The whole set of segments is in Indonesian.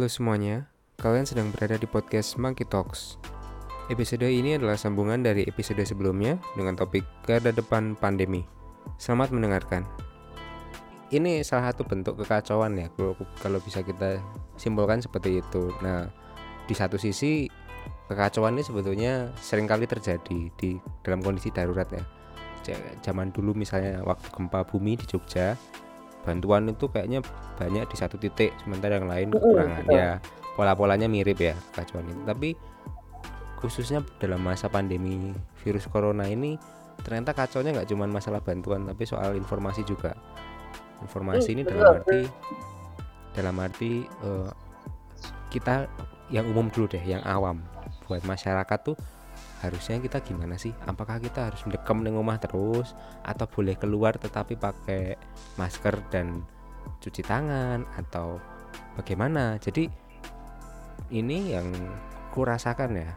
Halo semuanya, kalian sedang berada di podcast Monkey Talks. Episode ini adalah sambungan dari episode sebelumnya dengan topik garda depan pandemi. Selamat mendengarkan. Ini salah satu bentuk kekacauan ya, kalau, bisa kita simpulkan seperti itu. Nah, di satu sisi kekacauan ini sebetulnya sering kali terjadi di dalam kondisi darurat ya. Zaman dulu misalnya waktu gempa bumi di Jogja, bantuan itu kayaknya banyak di satu titik sementara yang lain kekurangan ya pola-polanya mirip ya kekacauan itu. Tapi khususnya dalam masa pandemi virus corona ini ternyata kacaunya nggak cuma masalah bantuan tapi soal informasi juga. Informasi ini dalam arti dalam arti uh, kita yang umum dulu deh yang awam. Buat masyarakat tuh harusnya kita gimana sih? Apakah kita harus mendekam di rumah terus? Atau boleh keluar tetapi pakai masker dan cuci tangan? Atau bagaimana? Jadi ini yang kurasakan ya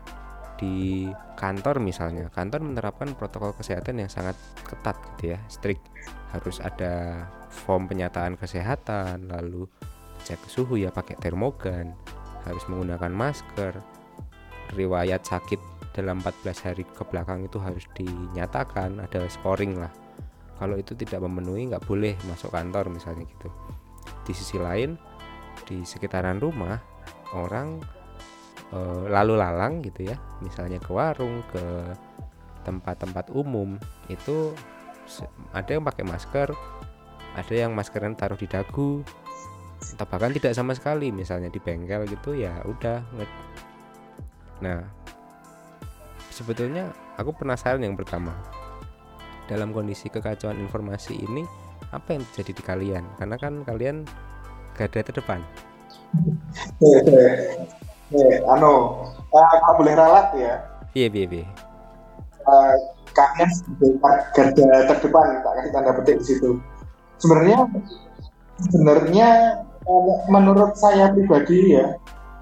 di kantor misalnya. Kantor menerapkan protokol kesehatan yang sangat ketat gitu ya strict. Harus ada form penyataan kesehatan lalu cek suhu ya pakai termogan. Harus menggunakan masker. Riwayat sakit dalam 14 hari ke belakang itu harus dinyatakan ada scoring lah. Kalau itu tidak memenuhi nggak boleh masuk kantor misalnya gitu. Di sisi lain di sekitaran rumah orang e, lalu lalang gitu ya. Misalnya ke warung ke tempat-tempat umum itu ada yang pakai masker ada yang maskernya taruh di dagu atau bahkan tidak sama sekali misalnya di bengkel gitu ya udah nah sebetulnya aku penasaran yang pertama. Dalam kondisi kekacauan informasi ini apa yang terjadi di kalian? Karena kan kalian garda terdepan. Eh, anu uh, boleh ralat ya? Iya iya iya. Uh, kalian garda terdepan tak kasih tanda petik di situ. Sebenarnya sebenarnya menurut saya pribadi ya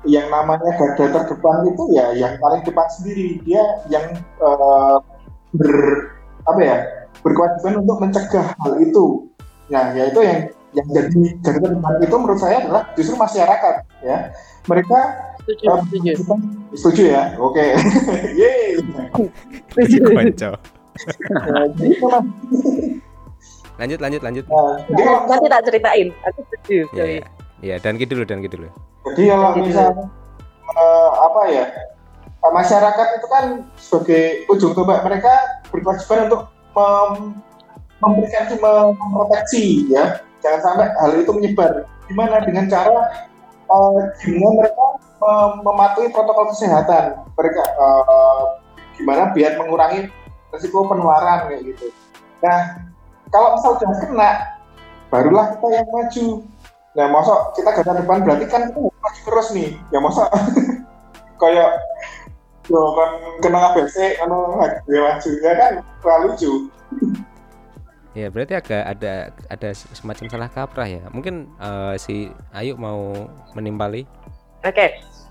yang namanya garda terdepan itu ya yang paling depan sendiri. Dia yang uh, ber apa ya berkewajiban untuk mencegah hal itu. Nah ya itu yang yang jadi garda terdepan itu menurut saya adalah justru masyarakat ya. Mereka setuju uh, setuju. setuju ya? Oke. Okay. yeay. Setuju. Lanjut lanjut lanjut. Nah, nanti tak ceritain. Aku setuju yeah, Iya, dan gitu dulu, dan gitu dulu. Jadi kalau misalnya uh, apa ya masyarakat itu kan sebagai ujung tombak mereka berkewajiban untuk mem memberikan memproteksi ya. Jangan sampai hal itu menyebar. Gimana? Dengan cara uh, gimana mereka mem mematuhi protokol kesehatan mereka uh, gimana biar mengurangi risiko penularan kayak gitu. Nah kalau misal sudah kena barulah kita yang maju Nah, masa kita garda depan berarti kan kita maju terus nih. Ya masa kayak yo kan kena ABC kan gue maju ya kan terlalu lucu. Ya berarti agak ada ada semacam salah kaprah ya. Mungkin uh, si Ayu mau menimpali. Oke, okay.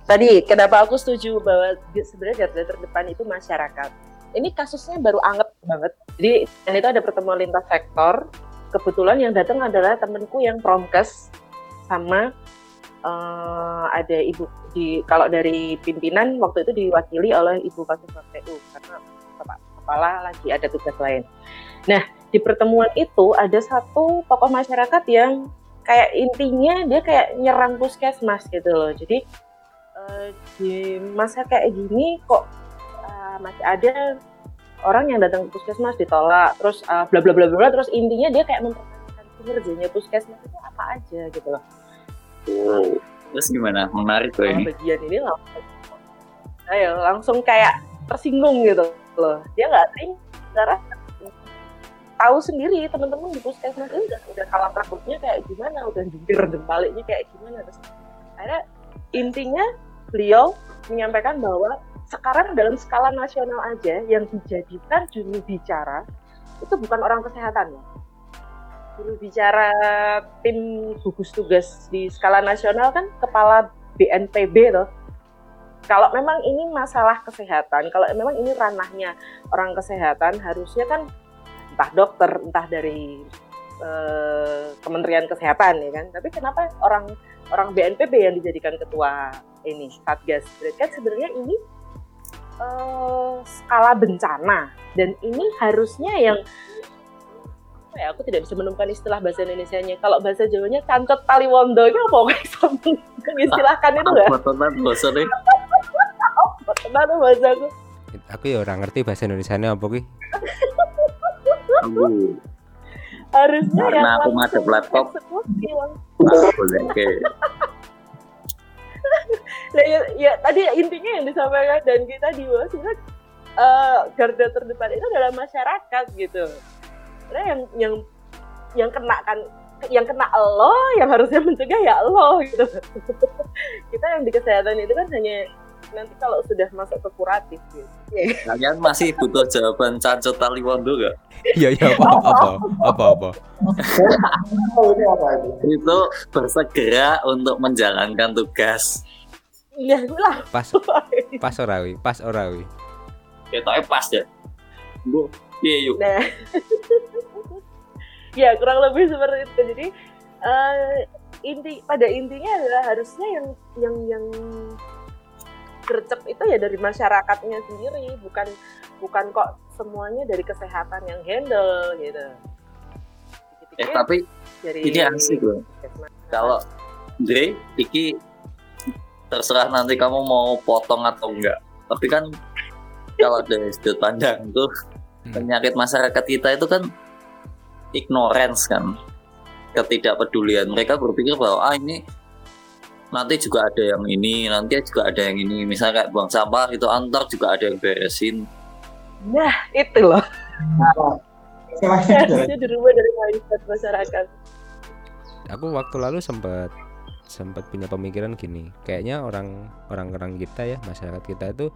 tadi kenapa aku setuju bahwa sebenarnya garda terdepan itu masyarakat. Ini kasusnya baru anget banget. Jadi dan itu ada pertemuan lintas sektor. Kebetulan yang datang adalah temenku yang promkes sama uh, ada ibu di kalau dari pimpinan waktu itu diwakili oleh ibu kasus KPU karena kepala lagi ada tugas lain. Nah di pertemuan itu ada satu tokoh masyarakat yang kayak intinya dia kayak nyerang puskesmas gitu loh. Jadi uh, di masa kayak gini kok uh, masih ada orang yang datang ke puskesmas ditolak terus uh, bla bla bla bla terus intinya dia kayak mempertanyakan kinerjanya puskesmas itu apa aja gitu loh Oh, terus gimana? Menarik tuh ini. Bagian ini langsung, ayo langsung kayak tersinggung gitu loh. Dia nggak karena tahu sendiri teman-teman di puskesmas itu udah udah kalah takutnya kayak gimana, udah jungkir baliknya kayak gimana. Terus akhirnya intinya beliau menyampaikan bahwa sekarang dalam skala nasional aja yang dijadikan juru bicara itu bukan orang kesehatan ya juru bicara tim gugus tugas di skala nasional kan kepala BNPB loh. Kalau memang ini masalah kesehatan, kalau memang ini ranahnya orang kesehatan, harusnya kan entah dokter, entah dari eh, Kementerian Kesehatan ya kan. Tapi kenapa orang orang BNPB yang dijadikan ketua ini Satgas. Kan sebenarnya ini uh, skala bencana dan ini harusnya yang ya aku tidak bisa menemukan istilah bahasa Indonesia-nya. Kalau bahasa Jawanya cancot taliwondo itu apa istilahkan itu enggak? Tenan bahasa nih. Tenan bahasa aku. Aku ya orang ngerti bahasa Indonesia-nya apa ki. Harusnya Karena yang aku ngadep laptop. oke. Nah, ya, ya, tadi intinya yang disampaikan dan kita di bawah sebenarnya eh, garda terdepan itu adalah masyarakat gitu. Karena yang yang yang kena kan yang kena lo yang harusnya mencegah ya lo gitu. kita yang di kesehatan itu kan hanya nanti kalau sudah masuk ke kuratif gitu. Kalian masih butuh jawaban cancot taliwondo gak? Iya iya apa apa apa apa. Itu? Itu bersegera untuk menjalankan tugas. Iya lah. Pas pas ora wi, pas ora wi. Kita pas ya. Bu, iya yuk. Nah, ya kurang lebih seperti itu. Jadi eh, inti pada intinya adalah harusnya yang yang yang gercep itu ya dari masyarakatnya sendiri, bukan bukan kok semuanya dari kesehatan yang handle gitu. Eh tapi dari ini asik loh. kalau Dre, iki terserah nanti kamu mau potong atau enggak. Tapi kan kalau dari sudut pandang tuh. Penyakit masyarakat kita itu kan ignorance kan, ketidakpedulian. Mereka berpikir bahwa ah ini nanti juga ada yang ini, nanti juga ada yang ini. Misalnya kayak buang sampah itu antar juga ada yang beresin. Nah itu loh adalah harusnya dirubah dari mindset masyarakat. Aku waktu lalu sempat sempat punya pemikiran gini. Kayaknya orang orang-orang kita ya, masyarakat kita itu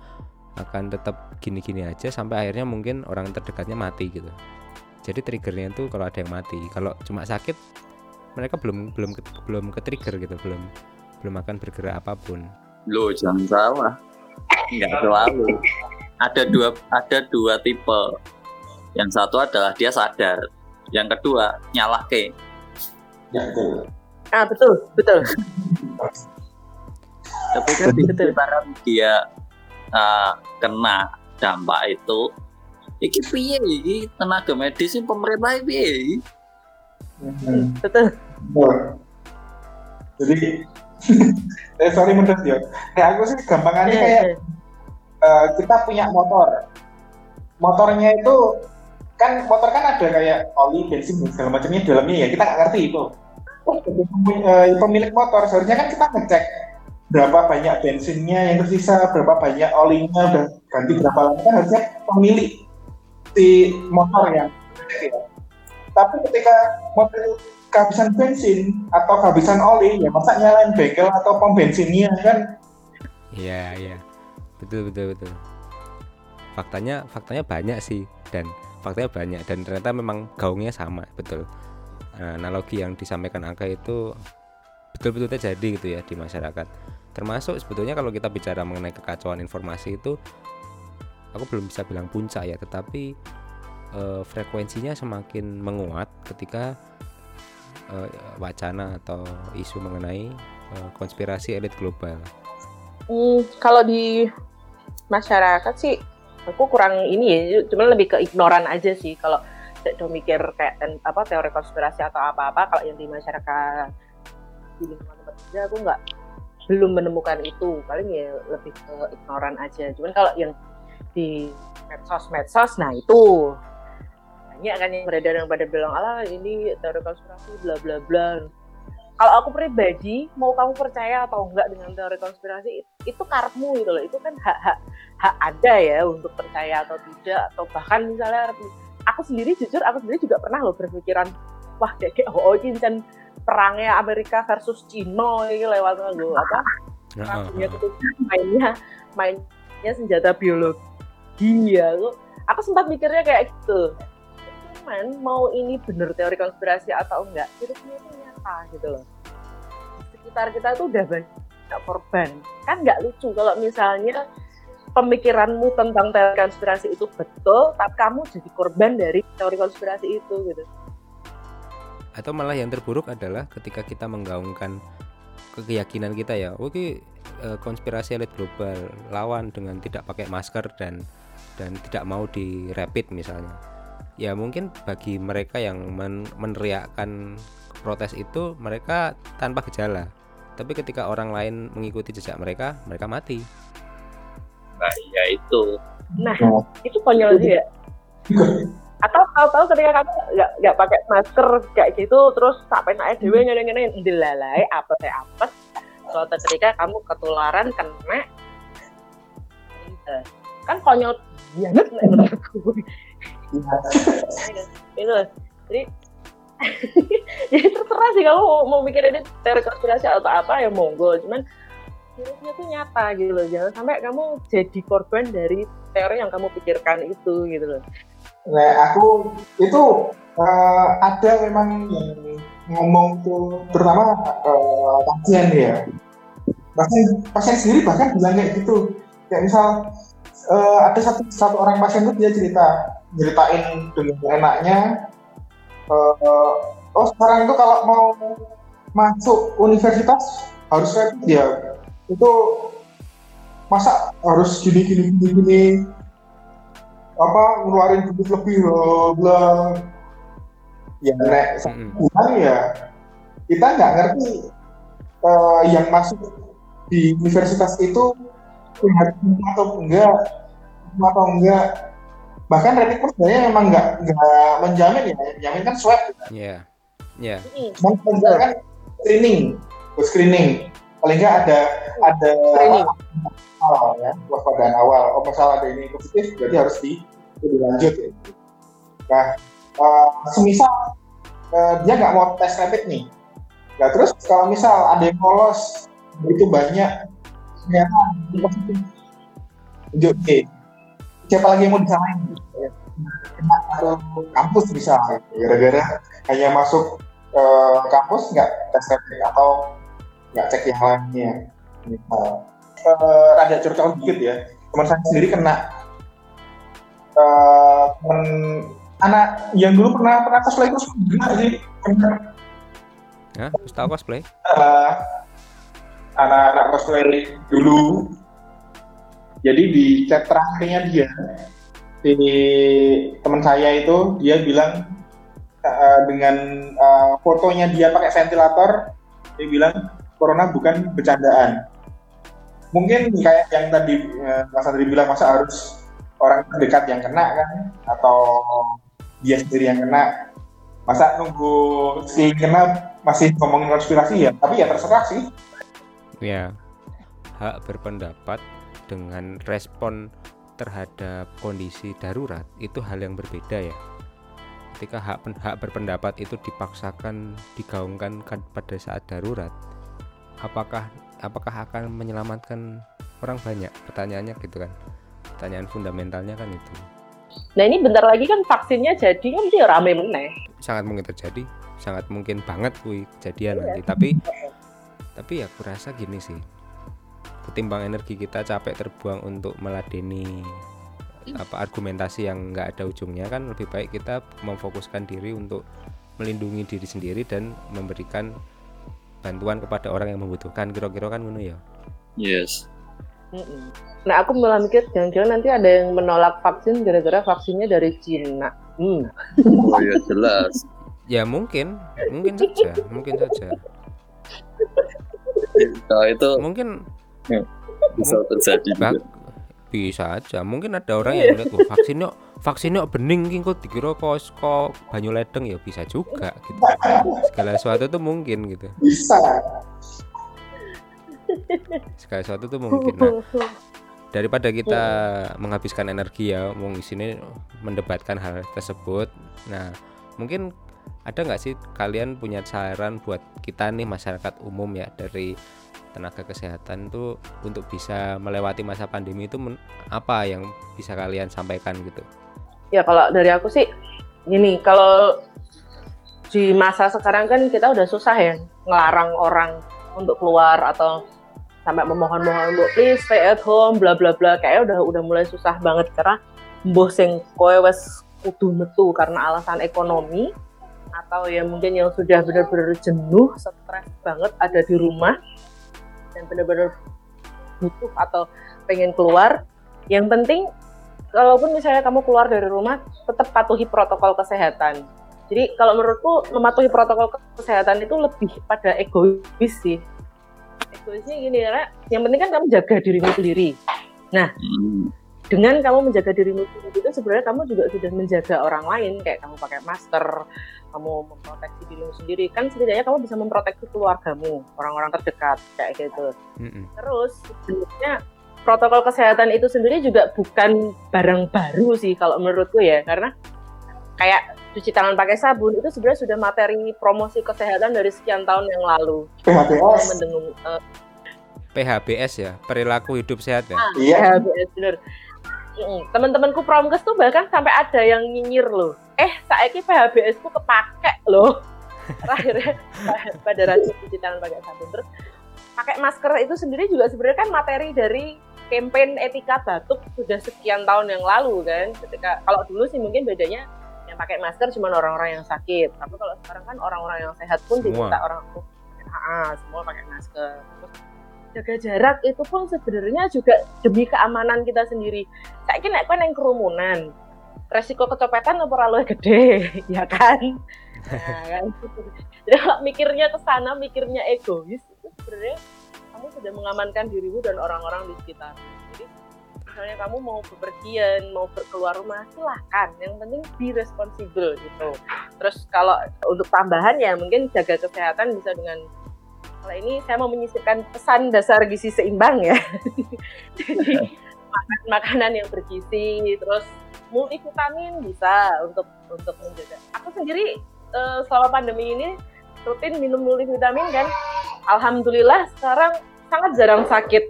akan tetap gini-gini aja sampai akhirnya mungkin orang terdekatnya mati gitu. Jadi triggernya tuh kalau ada yang mati. Kalau cuma sakit mereka belum belum ke- belum ke trigger gitu, belum belum akan bergerak apa pun. Loh, jangan salah. Enggak selalu. Ada dua ada dua tipe. Yang satu adalah dia sadar. Yang kedua nyalah ke. Ya, betul. Ah betul betul. Tapi kan di sekitar dia uh, kena dampak itu, iki piye iki tenaga medis ini pemerintah iki piye? Hmm. betul. Betul. Jadi, eh, sorry menurut ya. Nah, aku sih gampangannya kayak eh, kita punya motor. Motornya itu kan motor kan ada kayak oli, bensin dan segala macamnya di dalamnya ya kita nggak ngerti itu. Pemi- eh, Pemilik motor seharusnya kan kita ngecek berapa banyak bensinnya yang tersisa, berapa banyak olinya, udah ganti berapa lama kan harusnya pemilik si motor yang ya. Tapi ketika motor kehabisan bensin atau kehabisan oli, ya masa nyalain bengkel atau pom bensinnya kan Iya, iya. Betul, betul, betul. Faktanya faktanya banyak sih dan faktanya banyak dan ternyata memang gaungnya sama, betul. Analogi yang disampaikan Angka itu betul-betul terjadi gitu ya di masyarakat. Termasuk sebetulnya kalau kita bicara mengenai kekacauan informasi itu aku belum bisa bilang puncak ya, tetapi eh, frekuensinya semakin menguat ketika eh, wacana atau isu mengenai eh, konspirasi elit global. Hmm, kalau di masyarakat sih aku kurang ini ya, cuma lebih ke ignoran aja sih kalau tidak mikir kayak ten- apa teori konspirasi atau apa-apa kalau yang di masyarakat di lingkungan tempat kerja aku nggak belum menemukan itu. Paling ya lebih ke ignoran aja. Cuman kalau yang di medsos medsos nah itu. Banyak kan yang beredar yang pada bilang ala ini teori konspirasi bla bla bla. Kalau aku pribadi mau kamu percaya atau enggak dengan teori konspirasi itu karepmu gitu loh. Itu kan hak hak hak ada ya untuk percaya atau tidak atau bahkan misalnya aku sendiri jujur aku sendiri juga pernah loh berpikiran wah kayak kayak oh ini kan perangnya Amerika versus Cina ini lewat lagu apa? Heeh, punya heeh. ketujuh mainnya mainnya senjata biologi ya aku, aku sempat mikirnya kayak gitu. Cuman mau ini bener teori konspirasi atau enggak itu nyata gitu loh. Sekitar kita tuh udah banyak korban. Kan nggak lucu kalau misalnya pemikiranmu tentang teori konspirasi itu betul tapi kamu jadi korban dari teori konspirasi itu gitu atau malah yang terburuk adalah ketika kita menggaungkan keyakinan kita ya oke eh, konspirasi elit global lawan dengan tidak pakai masker dan dan tidak mau di rapid misalnya. Ya mungkin bagi mereka yang men- meneriakkan protes itu mereka tanpa gejala. Tapi ketika orang lain mengikuti jejak mereka mereka mati. Nah ya itu. Nah, itu konyol sih ya. Atau tahu-tahu ketika kamu nggak nggak pakai masker kayak gitu, terus sampai naik dewe ngene ngene delalai apa teh apa. Suatu ketika kamu ketularan kena, kan konyol banget nek menurutku. itu. Jadi jadi terserah sih kamu mau, mau mikir ini teori konspirasi atau apa ya monggo. Cuman virusnya tuh nyata gitu loh. Jangan sampai kamu jadi korban dari teori yang kamu pikirkan itu gitu loh Nah, aku itu eh, ada memang yang ngomong tuh terutama eh, pasien ya. Pasien, pasien sendiri bahkan bilang kayak gitu. Kayak misal eh, ada satu satu orang pasien tuh dia cerita ceritain dengan enaknya. eh, oh sekarang itu kalau mau masuk universitas harus rapid ya. Itu masa harus gini gini gini gini apa ngeluarin duit lebih loh bilang. Ya nek bilang ya kita nggak ngerti eh, yang masuk di universitas itu punya ilmu atau enggak atau enggak. Bahkan rapid pun sebenarnya memang nggak nggak menjamin ya yang menjamin kan swab. Ya ya cuman kalau kan screening buat screening paling nggak ada ada awal ya waspadaan awal. Oh misal ada ini positif berarti harus di itu dilanjut ya. nah eh, semisal eh, dia nggak mau tes rapid nih. Nah terus kalau misal ada yang lolos begitu banyak ternyata positif. Lanjut oke. Siapa lagi yang mau disalahin? Kena satu kampus bisa gara-gara hanya masuk eh, kampus nggak tes rapid atau nggak cek yang lainnya. Misal eh, rada curcol dikit ya. Teman saya sendiri kena. Temen anak yang dulu pernah pernah cosplay terus gimana sih. Hah? Terus tahu cosplay? Eh, anak-anak cosplay dulu. Jadi di chat terakhirnya dia di teman saya itu dia bilang eh, dengan eh, fotonya dia pakai ventilator dia bilang corona bukan bercandaan. Mungkin kayak yang tadi eh, Mas Andri bilang masa harus orang terdekat yang kena kan? Atau dia sendiri yang kena? Masa nunggu si kena masih ngomongin konspirasi ya? Tapi ya terserah sih. Ya hak berpendapat dengan respon terhadap kondisi darurat itu hal yang berbeda ya. Ketika hak hak berpendapat itu dipaksakan digaungkan kan pada saat darurat apakah apakah akan menyelamatkan orang banyak? Pertanyaannya gitu kan. Pertanyaan fundamentalnya kan itu. Nah ini bentar lagi kan vaksinnya jadi kan dia rame meneh. Sangat mungkin terjadi sangat mungkin banget kui kejadian Iya. nanti. Tapi tapi ya aku rasa gini sih. Ketimbang energi kita capek terbuang untuk meladeni apa argumentasi yang nggak ada ujungnya kan lebih baik kita memfokuskan diri untuk melindungi diri sendiri dan memberikan bantuan kepada orang yang membutuhkan kira-kira kan ngono ya yes. Nah, aku malah mikir jangan-jangan nanti ada yang menolak vaksin gara-gara vaksinnya dari Cina. Hmm. oh ya jelas ya mungkin mungkin saja mungkin saja nah, itu mungkin bisa terjadi juga. Bisa aja mungkin ada orang yang lihat "Wah, vaksinnya vaksinnya bening ki kok dikira kok kok banyu ledeng ya bisa juga gitu. Segala sesuatu tuh mungkin gitu. Bisa. Segala sesuatu tuh mungkin. Nah daripada kita menghabiskan energi ya mau di sini mendebatkan hal tersebut. Nah mungkin ada nggak sih kalian punya saran buat kita nih masyarakat umum ya dari tenaga kesehatan tuh untuk bisa melewati masa pandemi itu apa yang bisa kalian sampaikan gitu Ya kalau dari aku sih gini, kalau di masa sekarang kan kita udah susah ya ngelarang orang untuk keluar atau sampai memohon-mohon untuk please stay at home bla bla bla kayak udah udah mulai susah banget karena mbuh sing kowe wes kudu metu karena alasan ekonomi atau ya mungkin yang sudah benar-benar jenuh, stres banget ada di rumah dan benar-benar butuh atau pengen keluar. Yang penting kalaupun misalnya kamu keluar dari rumah tetap patuhi protokol kesehatan. Jadi kalau menurutku mematuhi protokol kesehatan itu lebih pada egois sih. Egoisnya gini karena yang penting kan kamu jaga dirimu sendiri. Nah, Hmm. dengan kamu menjaga dirimu sendiri itu sebenarnya kamu juga sudah menjaga orang lain kayak kamu pakai masker kamu memproteksi dirimu sendiri kan setidaknya kamu bisa memproteksi keluargamu orang-orang terdekat kayak gitu Mm-mm. terus sebenarnya protokol kesehatan itu sendiri juga bukan barang baru sih kalau menurutku ya karena kayak cuci tangan pakai sabun itu sebenarnya sudah materi promosi kesehatan dari sekian tahun yang lalu PHBS mendengung eh, PHBS ya, perilaku hidup sehat ya. iya PHBS bener. Mm, Teman-temanku promkes tuh bahkan sampai ada yang nyinyir loh. Eh, saiki PHBS ku kepake loh. Terakhirnya pada rajin cuci tangan pakai sabun terus pakai masker itu sendiri juga sebenarnya kan materi dari campaign etika batuk sudah sekian tahun yang lalu kan. Ketika kalau dulu sih mungkin bedanya yang pakai masker cuma orang-orang yang sakit. Tapi kalau sekarang kan orang-orang yang sehat pun Semua. diminta orang ah, semua pakai masker. Terus jaga jarak itu pun sebenarnya juga demi keamanan kita sendiri. Saya kira nek yang kerumunan, resiko kecopetan apa ora gede, ya kan? Nah, kan. Jadi kalau mikirnya ke sana, mikirnya egois, itu sebenarnya kamu sudah mengamankan dirimu dan orang-orang di sekitar. Jadi misalnya kamu mau bepergian, mau keluar rumah, silahkan. Yang penting be responsible gitu. Terus kalau untuk tambahan ya mungkin jaga kesehatan bisa dengan kalau ini saya mau menyisipkan pesan dasar gizi seimbang ya. Jadi makan makanan yang bergizi, terus multivitamin bisa untuk untuk menjaga. Aku sendiri eh, selama pandemi ini rutin minum multivitamin kan. Alhamdulillah sekarang sangat jarang sakit.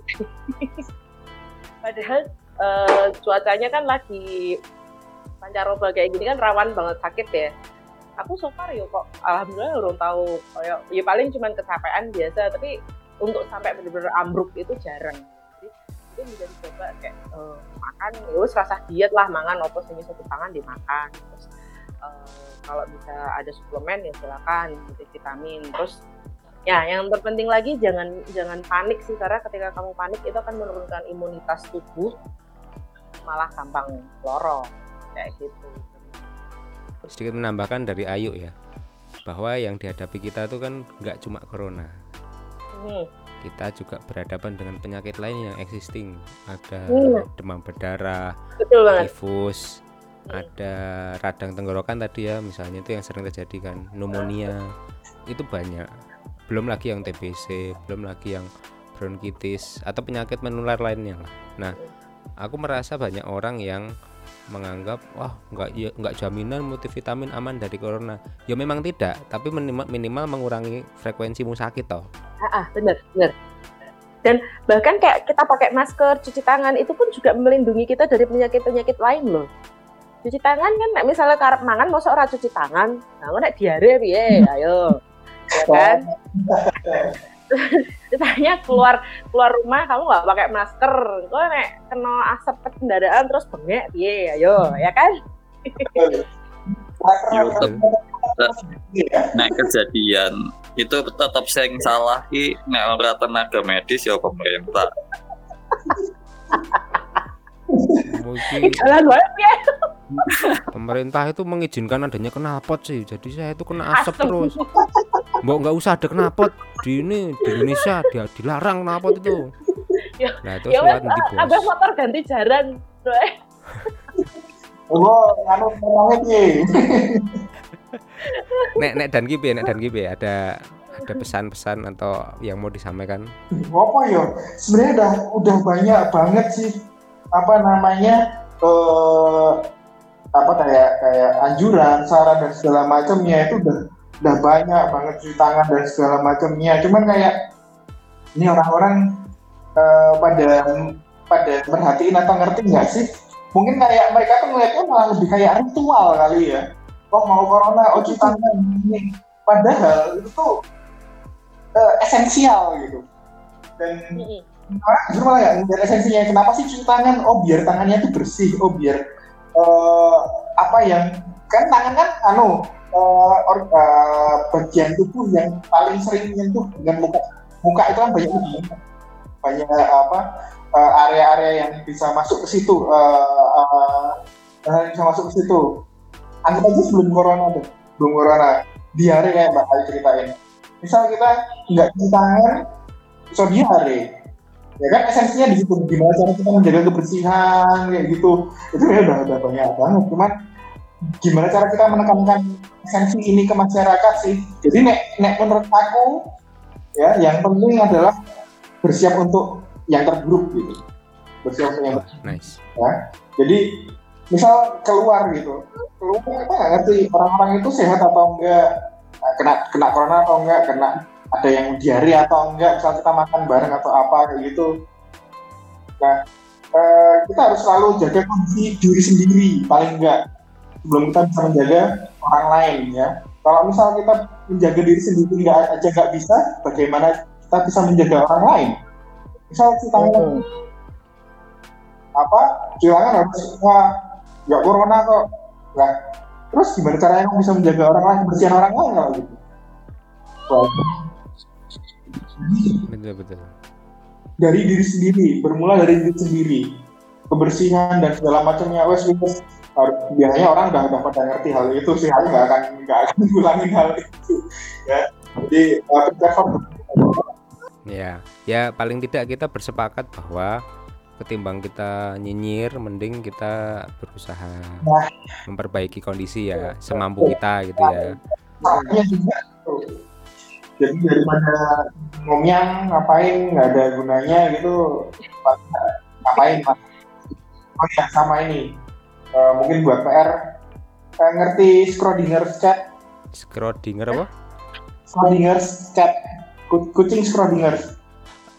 Padahal eh, cuacanya kan lagi pancaroba kayak gini kan rawan banget sakit ya. Aku so far yo kok alhamdulillah belum tahu. Kayak ya paling cuman kecapean biasa tapi untuk sampai benar-benar ambruk itu jarang. Jadi mungkin bisa dicoba kayak eh, makan ya rasa diet lah mangan opo sing iso tangan dimakan terus eh, kalau bisa ada suplemen ya silakan multivitamin terus ya yang terpenting lagi jangan jangan panik sih karena ketika kamu panik itu akan menurunkan imunitas tubuh malah gampang loro kayak gitu Sedikit menambahkan dari Ayu ya, bahwa yang dihadapi kita tuh kan nggak cuma corona, Hmm. kita juga berhadapan dengan penyakit lain yang existing. Ada Hmm. demam berdarah, betul banget tifus, Hmm. ada radang tenggorokan tadi ya, misalnya itu yang sering terjadi kan, pneumonia, itu banyak. Belum lagi yang TBC, belum lagi yang bronkitis atau penyakit menular lainnya lah. Nah, aku merasa banyak orang yang menganggap wah nggak ya, nggak jaminan multivitamin aman dari corona. Ya memang tidak, tapi minimal, minimal mengurangi frekuensimu sakit toh. Ah, ah, bener, bener. Dan bahkan kayak kita pakai masker, cuci tangan itu pun juga melindungi kita dari penyakit-penyakit lain loh. Cuci tangan kan, misalnya karep mangan, masa ora cuci tangan, nah nek diare piye, ayo, ya kan? Ditanya keluar keluar rumah kamu nggak pakai masker, kok nek kena asap kendaraan terus bengek piye, ayo, ya kan? Iya. nek kejadian itu tetap sing salah ki nek ora tenaga medis ya pemerintah. Mungkin piye? pemerintah itu mengizinkan adanya knalpot sih. Jadi saya itu kena asap terus. Mbok nggak usah ada knalpot di ini di Indonesia dia dilarang knalpot itu. Ya, Nah itu Ya lewat di abah bos. motor ganti jaran, bro. Oh, anu ngomongnya piye? Nek nek dan kipe nek dan kipe ada ada pesan-pesan atau yang mau disampaikan. Apa ya? Sebenarnya udah udah banyak banget sih apa namanya eh apa kayak kayak anjuran, saran dan segala macamnya itu udah udah banyak banget cuci tangan dan segala macamnya. Cuman kayak ini orang-orang eh, pada pada merhatiin atau ngerti nggak sih? Mungkin kayak mereka tuh ngeliatnya malah lebih kayak ritual kali ya. Oh mau corona, oh cuci tangan ini. Padahal itu tuh eh, esensial gitu. Dan orang justru malah nggak ngeliat esensinya. Kenapa sih cuci tangan? Oh biar tangannya tuh bersih. Oh biar eh, apa yang kan tangan kan anu uh, or, uh, bagian tubuh yang paling sering menyentuh dengan muka. Muka itu kan banyak banyak apa uh, area-area yang bisa masuk ke situ uh, uh, uh, bisa masuk ke situ. Anggap aja sebelum corona tuh sebelum corona. Diare kayak mbak Ali ceritain. Misal kita nggak cuci tangan bisa diare. Ya kan esensinya di situ. Gimana cara kita menjaga kebersihan kayak gitu. Itu ya udah udah banyak banget. Cuman gimana cara kita menekankan esensi ini ke masyarakat sih? Jadi nek nek menurut aku ya yang penting adalah bersiap untuk yang terburuk gitu. Bersiap untuk yang Wah, nice. ya jadi misal keluar gitu. Keluar kita nggak ngerti. Orang-orang itu sehat atau enggak? Nah, kena kena corona atau enggak? Kena ada yang diare atau enggak? Misal kita makan bareng atau apa kayak gitu. Nah eh, kita harus selalu jaga kondisi diri sendiri paling enggak sebelum kita bisa menjaga orang lain ya. Kalau misal kita menjaga diri sendiri nggak aja nggak bisa bagaimana kita bisa menjaga orang lain? Misal kita Hmm. apa silakan harus wah nggak corona kok. Lah terus gimana caranya kamu bisa menjaga orang lain kebersihan orang lain kalau gitu? Betul betul. dari diri sendiri bermula dari diri sendiri kebersihan dan segala macamnya. Wes harus biasanya orang udah udah pada ngerti hal itu sih. Aku nggak akan nggak akan ngulangin hal itu. Ya. Jadi uh, Ya, ya paling tidak kita bersepakat bahwa ketimbang kita nyinyir, mending kita berusaha Nah. memperbaiki kondisi ya semampu kita gitu ya. Jadi daripada ngomong ngapain nggak ada gunanya gitu. Ngapain mas oh ya sama ini Eh, mungkin buat PR eh, ngerti Schrödinger cat Schrödinger apa? Schrödinger cat Ku- kucing Schrödinger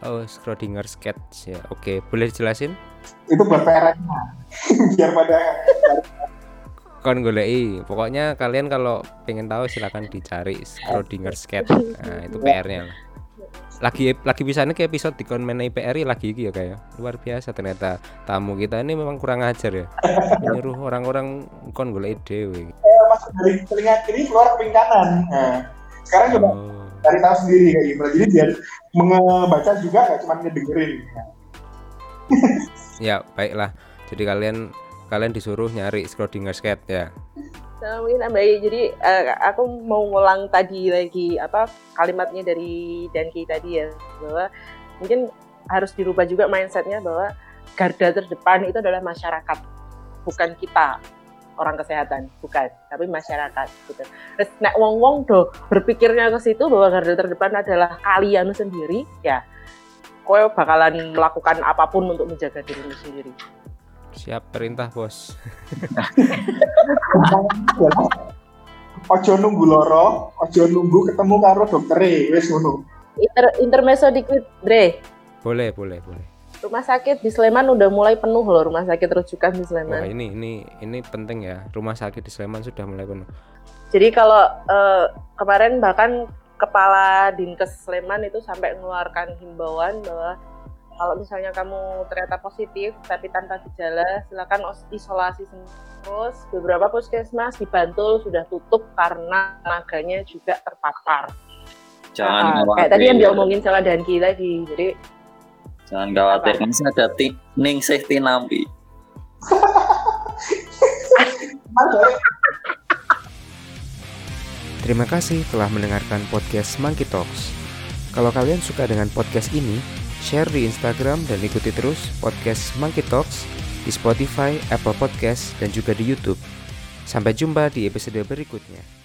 Oh, Schrödinger sketch ya. Oke, boleh dijelasin? itu buat PR biar pada Kon golei. Pokoknya kalian kalau pengen tahu silakan dicari Schrödinger sketch. Nah, itu PR-nya lah. Lagi lagi bisa ke episode di mengenai PR lagi iki ya kayak luar biasa ternyata tamu kita ini memang kurang ajar ya. Menyuruh orang-orang kon golek dewe masuk dari telinga kiri keluar ke kanan. Nah, sekarang coba oh. cari tahu sendiri kayak gimana. Jadi biar membaca juga nggak cuma ngedengerin. Ya baiklah. Jadi kalian kalian disuruh nyari Schrödinger sketch ya Nah, mungkin tambahin jadi eh, aku mau ngulang tadi lagi apa kalimatnya dari Danki tadi ya bahwa mungkin harus dirubah juga mindsetnya bahwa garda terdepan itu adalah masyarakat bukan kita orang kesehatan bukan tapi masyarakat gitu. Terus nek wong wong do berpikirnya ke situ bahwa garda terdepan adalah kalian sendiri ya kowe bakalan melakukan apa pun untuk menjaga dirimu sendiri. Siap perintah bos. Ojo nunggu loro ojo nunggu ketemu karo dokter wes ngono. Inter intermezzo dikit, Dre. boleh boleh boleh. Rumah sakit di Sleman udah mulai penuh loh rumah sakit rujukan di wah Sleman. ini ini ini penting ya. Rumah sakit di Sleman sudah mulai penuh. Jadi kalau eh, kemarin bahkan kepala Dinkes Sleman itu sampai mengeluarkan himbauan bahwa kalau misalnya kamu ternyata positif tapi tanpa gejala, silakan isolasi terus. Beberapa puskesmas di Bantul sudah tutup karena tenaganya juga terpapar. Jangan Nah, kayak tadi yang khawatir. diomongin sama Danki tadi. Jadi Jangan khawatir kan ada ti- ning safety nampi. Terima kasih telah mendengarkan podcast Monkey Talks. Kalau kalian suka dengan podcast ini, share di Instagram dan ikuti terus podcast Monkey Talks di Spotify, Apple Podcast, dan juga di YouTube. Sampai jumpa di episode berikutnya.